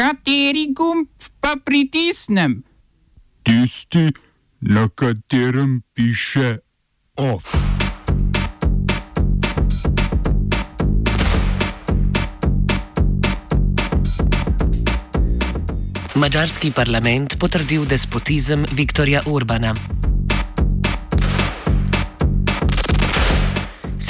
Kateri gumb pa pritisnem? Tisti, na katerem piše OF. Mačarski parlament potrdil despotizem Viktorja Urbana.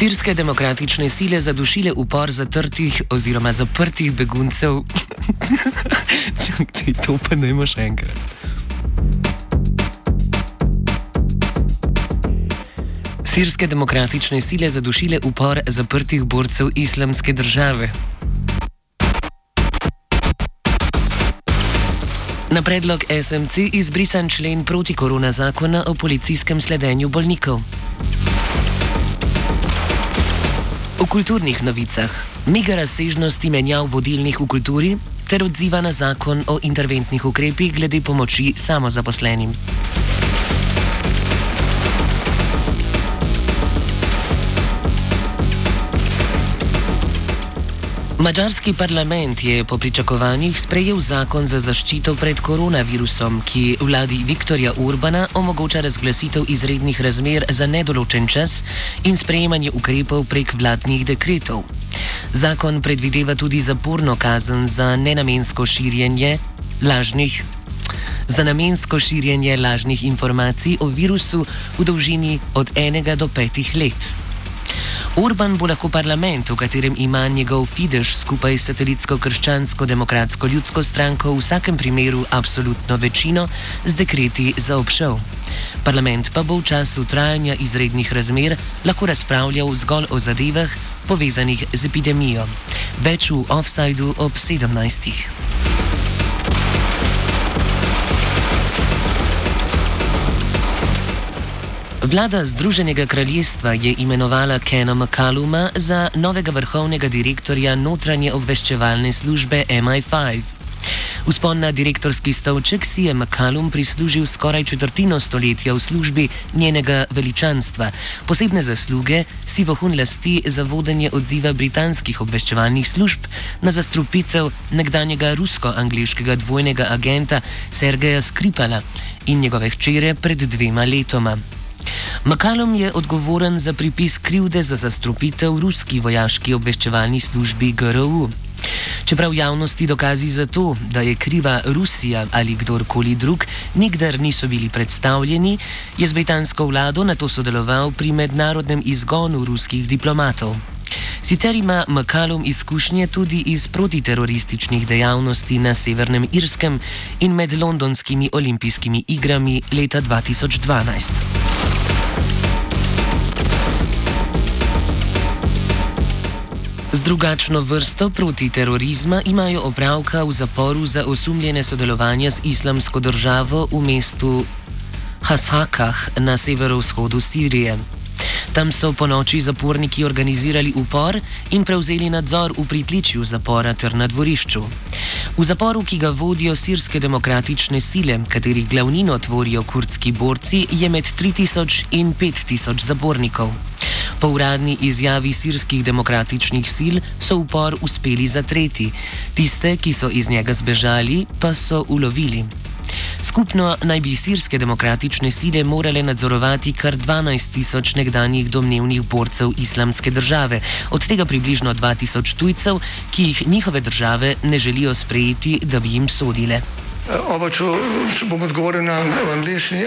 Sirske demokratične sile zadušile upor zatrtih oziroma zaprtih beguncev. Čakaj, to pa ne imaš enkrat. Sirske demokratične sile zadušile upor zaprtih borcev islamske države. Na predlog SMC izbrisan člen proti korona zakona o policijskem sledenju bolnikov. Kulturnih novicah mega razsežnosti menjav vodilnih v kulturi ter odziva na zakon o interventnih ukrepih glede pomoči samozaposlenim. Mačarski parlament je po pričakovanjih sprejel zakon za zaščito pred koronavirusom, ki vladi Viktorja Urbana omogoča razglasitev izrednih razmer za nedoločen čas in sprejemanje ukrepov prek vladnih dekretov. Zakon predvideva tudi zaporno kazen za nenamensko širjenje lažnih. Za namensko širjenje lažnih informacij o virusu v dolžini od enega do petih let. Orban bo lahko parlament, v katerem ima njegov Fidesz skupaj s satelitsko krščansko-demokratsko ljudsko stranko v vsakem primeru absolutno večino, z dekreti zaobšel. Parlament pa bo v času trajanja izrednih razmer lahko razpravljal zgolj o zadevah povezanih z epidemijo. Več v offsajdu ob 17. Vlada Združenega kraljestva je imenovala Kena McCalluma za novega vrhovnega direktorja notranje obveščevalne službe MI5. Vzpon na direktorski stavček si je McCallum prislužil skoraj četrtino stoletja v službi njenega veličanstva. Posebne zasluge si vohun lasti za vodenje odziva britanskih obveščevalnih služb na zastrupitev nekdanjega rusko-angliškega dvojnega agenta Sergeja Skripala in njegove hčere pred dvema letoma. Makalom je odgovoren za pripis krivde za zastrupitev ruski vojaški obveščevalni službi GRU. Čeprav javnosti dokazi za to, da je kriva Rusija ali kdorkoli drug, nikdar niso bili predstavljeni, je z britansko vlado na to sodeloval pri mednarodnem izgonu ruskih diplomatov. Sicer ima Makalom izkušnje tudi iz protiterorističnih dejavnosti na Severnem Irskem in med londonskimi olimpijskimi igrami leta 2012. Z drugačno vrsto protiterorizma imajo opravka v zaporu za osumljene sodelovanja z islamsko državo v mestu Hashakah na severovzhodu Sirije. Tam so po noči zaporniki organizirali upor in prevzeli nadzor v pritličju zapora ter na dvorišču. V zaporu, ki ga vodijo sirske demokratične sile, katerih glavnino tvorijo kurdski borci, je med 3000 in 5000 zapornikov. Po uradni izjavi sirskih demokratičnih sil so upor uspeli zatreti, tiste, ki so iz njega zbežali, pa so ulovili. Skupno naj bi sirske demokratične sile morale nadzorovati kar 12 tisoč nekdanjih domnevnih borcev islamske države, od tega približno 2000 tujcev, ki jih njihove države ne želijo sprejeti, da bi jim sodile. Oba, če, če bom odgovoril na angliški.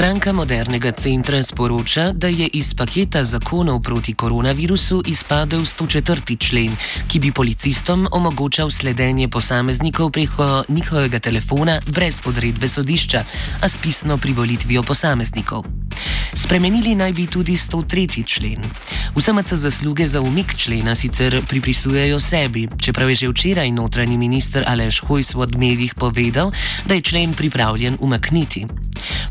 Stranka modernega centra sporoča, da je iz paketa zakonov proti koronavirusu izpadel 104. člen, ki bi policistom omogočal sledenje posameznikov preko njihovega telefona brez odredbe sodišča, a s pisno privolitvijo posameznikov. Spremenili naj bi tudi 103. člen. Vsem se zasluge za umik člena sicer pripisujejo sebi, čeprav je že včeraj notranji minister Aleš Hojs v medijih povedal, da je člen pripravljen umakniti.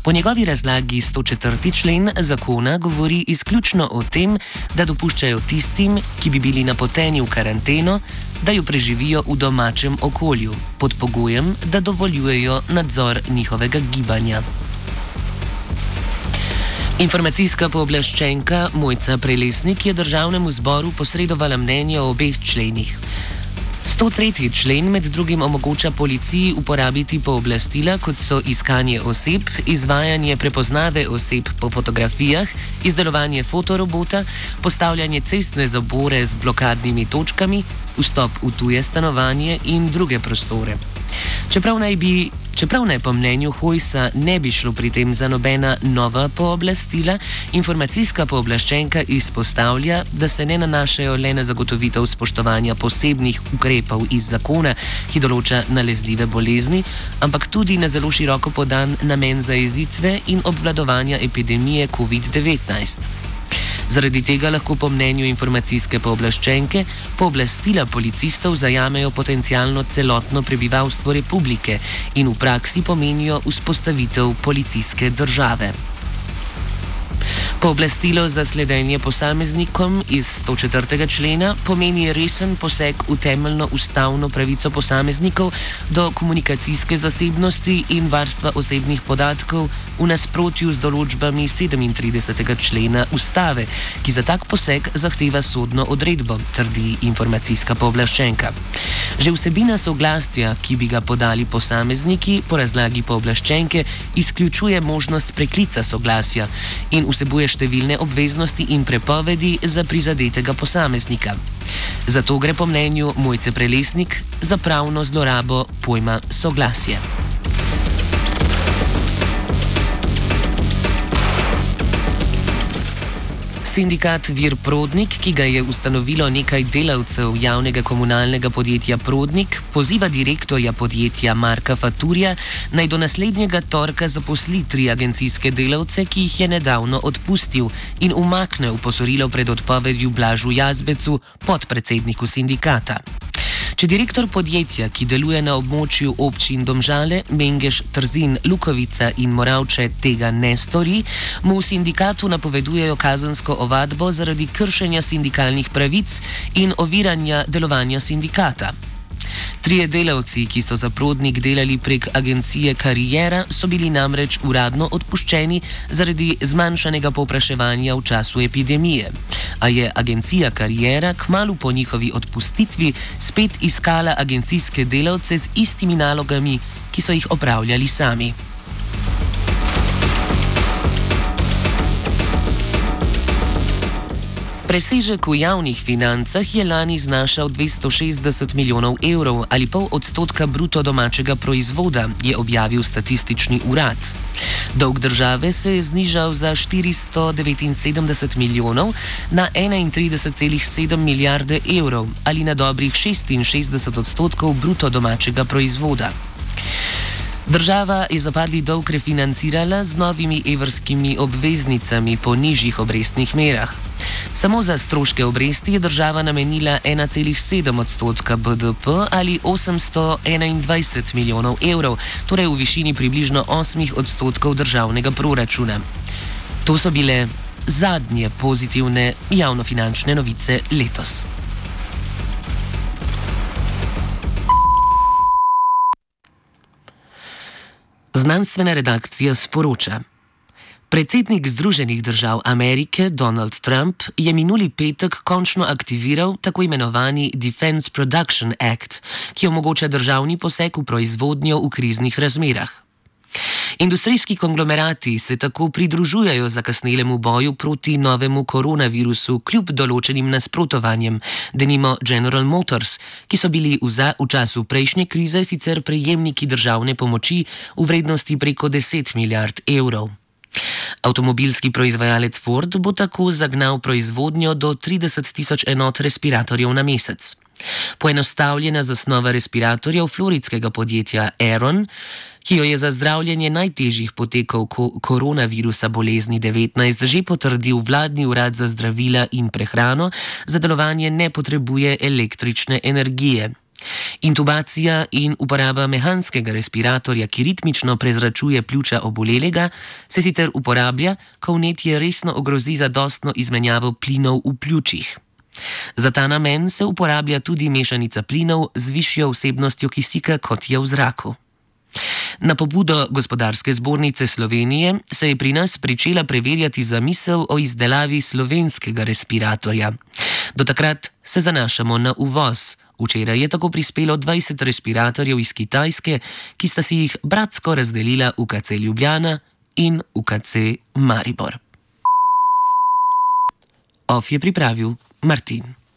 Po njegovi razlagi 104. člen zakona govori izključno o tem, da dopuščajo tistim, ki bi bili napoteni v karanteno, da jo preživijo v domačem okolju, pod pogojem, da dovoljujejo nadzor njihovega gibanja. Informacijska pooblaščenka Mojca Prelesnik je državnemu zboru posredovala mnenje o obeh členih. 103. člen med drugim omogoča policiji uporabiti pooblastila, kot so iskanje oseb, izvajanje prepoznave oseb po fotografijah, izdelovanje fotorobota, postavljanje cestne zabore z blokadnimi točkami, vstop v tuje stanovanje in druge prostore. Čeprav naj bi Čeprav naj po mnenju Hojsa ne bi šlo pri tem za nobena nova pooblastila, informacijska pooblaščenka izpostavlja, da se ne nanašajo le na zagotovitev spoštovanja posebnih ukrepov iz zakona, ki določa nalezljive bolezni, ampak tudi na zelo široko podan namen zajezitve in obvladovanja epidemije COVID-19. Zaradi tega lahko po mnenju informacijske pooblaščenke pooblastila policistov zajamejo potencialno celotno prebivalstvo republike in v praksi pomenijo vzpostavitev policijske države. Pooblastilo za sledenje posameznikom iz 104. člena pomeni resen poseg v temeljno ustavno pravico posameznikov do komunikacijske zasebnosti in varstva osebnih podatkov v nasprotju z določbami 37. člena ustave, ki za tak poseg zahteva sodno odredbo, trdi informacijska pooblaščenka. Že vsebina soglasja, ki bi ga podali posamezniki po razlagi pooblaščenke, izključuje možnost preklica soglasja in vsebuje številne obveznosti in prepovedi za prizadetega posameznika. Zato gre po mnenju Mojce Prelesnik za pravno zlorabo pojma soglasje. Sindikat Vir Prodnik, ki ga je ustanovilo nekaj delavcev javnega komunalnega podjetja Prodnik, poziva direktorja podjetja Marka Faturja naj do naslednjega torka zaposli tri agencijske delavce, ki jih je nedavno odpustil in umakne v posorilo pred odpovedjo Blažu Jazbecu, podpredsedniku sindikata. Če direktor podjetja, ki deluje na območju občin Domžale, Mengeš, Trzin, Lukovica in Moravče tega ne stori, mu v sindikatu napovedujejo kazensko ovadbo zaradi kršenja sindikalnih pravic in oviranja delovanja sindikata. Trije delavci, ki so za prodnik delali prek agencije Karijera, so bili namreč uradno odpuščeni zaradi zmanjšanega povpraševanja v času epidemije. A je agencija Karijera kmalo po njihovi odpustitvi spet iskala agencijske delavce z istimi nalogami, ki so jih opravljali sami. Presežek v javnih financah je lani znašal 260 milijonov evrov ali pol odstotka bruto domačega proizvoda, je objavil statistični urad. Dolg države se je znižal za 479 milijonov na 31,7 milijarde evrov ali na dobrih 66 odstotkov bruto domačega proizvoda. Država je zapadli dolg refinancirala z novimi evrskimi obveznicami po nižjih obrestnih merah. Samo za stroške obresti je država namenila 1,7 odstotka BDP ali 821 milijonov evrov, torej v višini približno 8 odstotkov državnega proračuna. To so bile zadnje pozitivne javnofinančne novice letos. Znanstvena redakcija sporoča. Predsednik Združenih držav Amerike Donald Trump je minuli petek končno aktiviral tako imenovani Defense Production Act, ki omogoča državni poseg v proizvodnjo v kriznih razmerah. Industrijski konglomerati se tako pridružujejo zakasnelemu boju proti novemu koronavirusu, kljub določenim nasprotovanjem, denimo General Motors, ki so bili v, za, v času prejšnje krize sicer prejemniki državne pomoči v vrednosti preko 10 milijard evrov. Avtomobilski proizvajalec Ford bo tako zagnal proizvodnjo do 30 tisoč enot respiratorjev na mesec. Poenostavljena zasnova respiratorjev floridskega podjetja Aeron, ki jo je za zdravljenje najtežjih potekov ko koronavirusa bolezni 19 že potrdil vladni urad za zdravila in prehrano, za delovanje ne potrebuje električne energije. Intubacija in uporaba mehanskega respiratorja, ki ritmično prezračuje pljuča obolelega, se sicer uporablja, ko vnetje resno ogrozi zadostno izmenjavo plinov v pljučih. Za ta namen se uporablja tudi mešanica plinov z višjo vsebnostjo kisika, kot je v zraku. Na pobudo Gospodarske zbornice Slovenije se je pri nas pričela preverjati zamisel o izdelavi slovenskega respiratorja. Do takrat se zanašamo na uvoz. Včeraj je tako prispelo 20 respiratorjev iz Kitajske, ki sta si jih bratsko razdelila UKC Ljubljana in UKC Maribor. Of je pripravil Martin.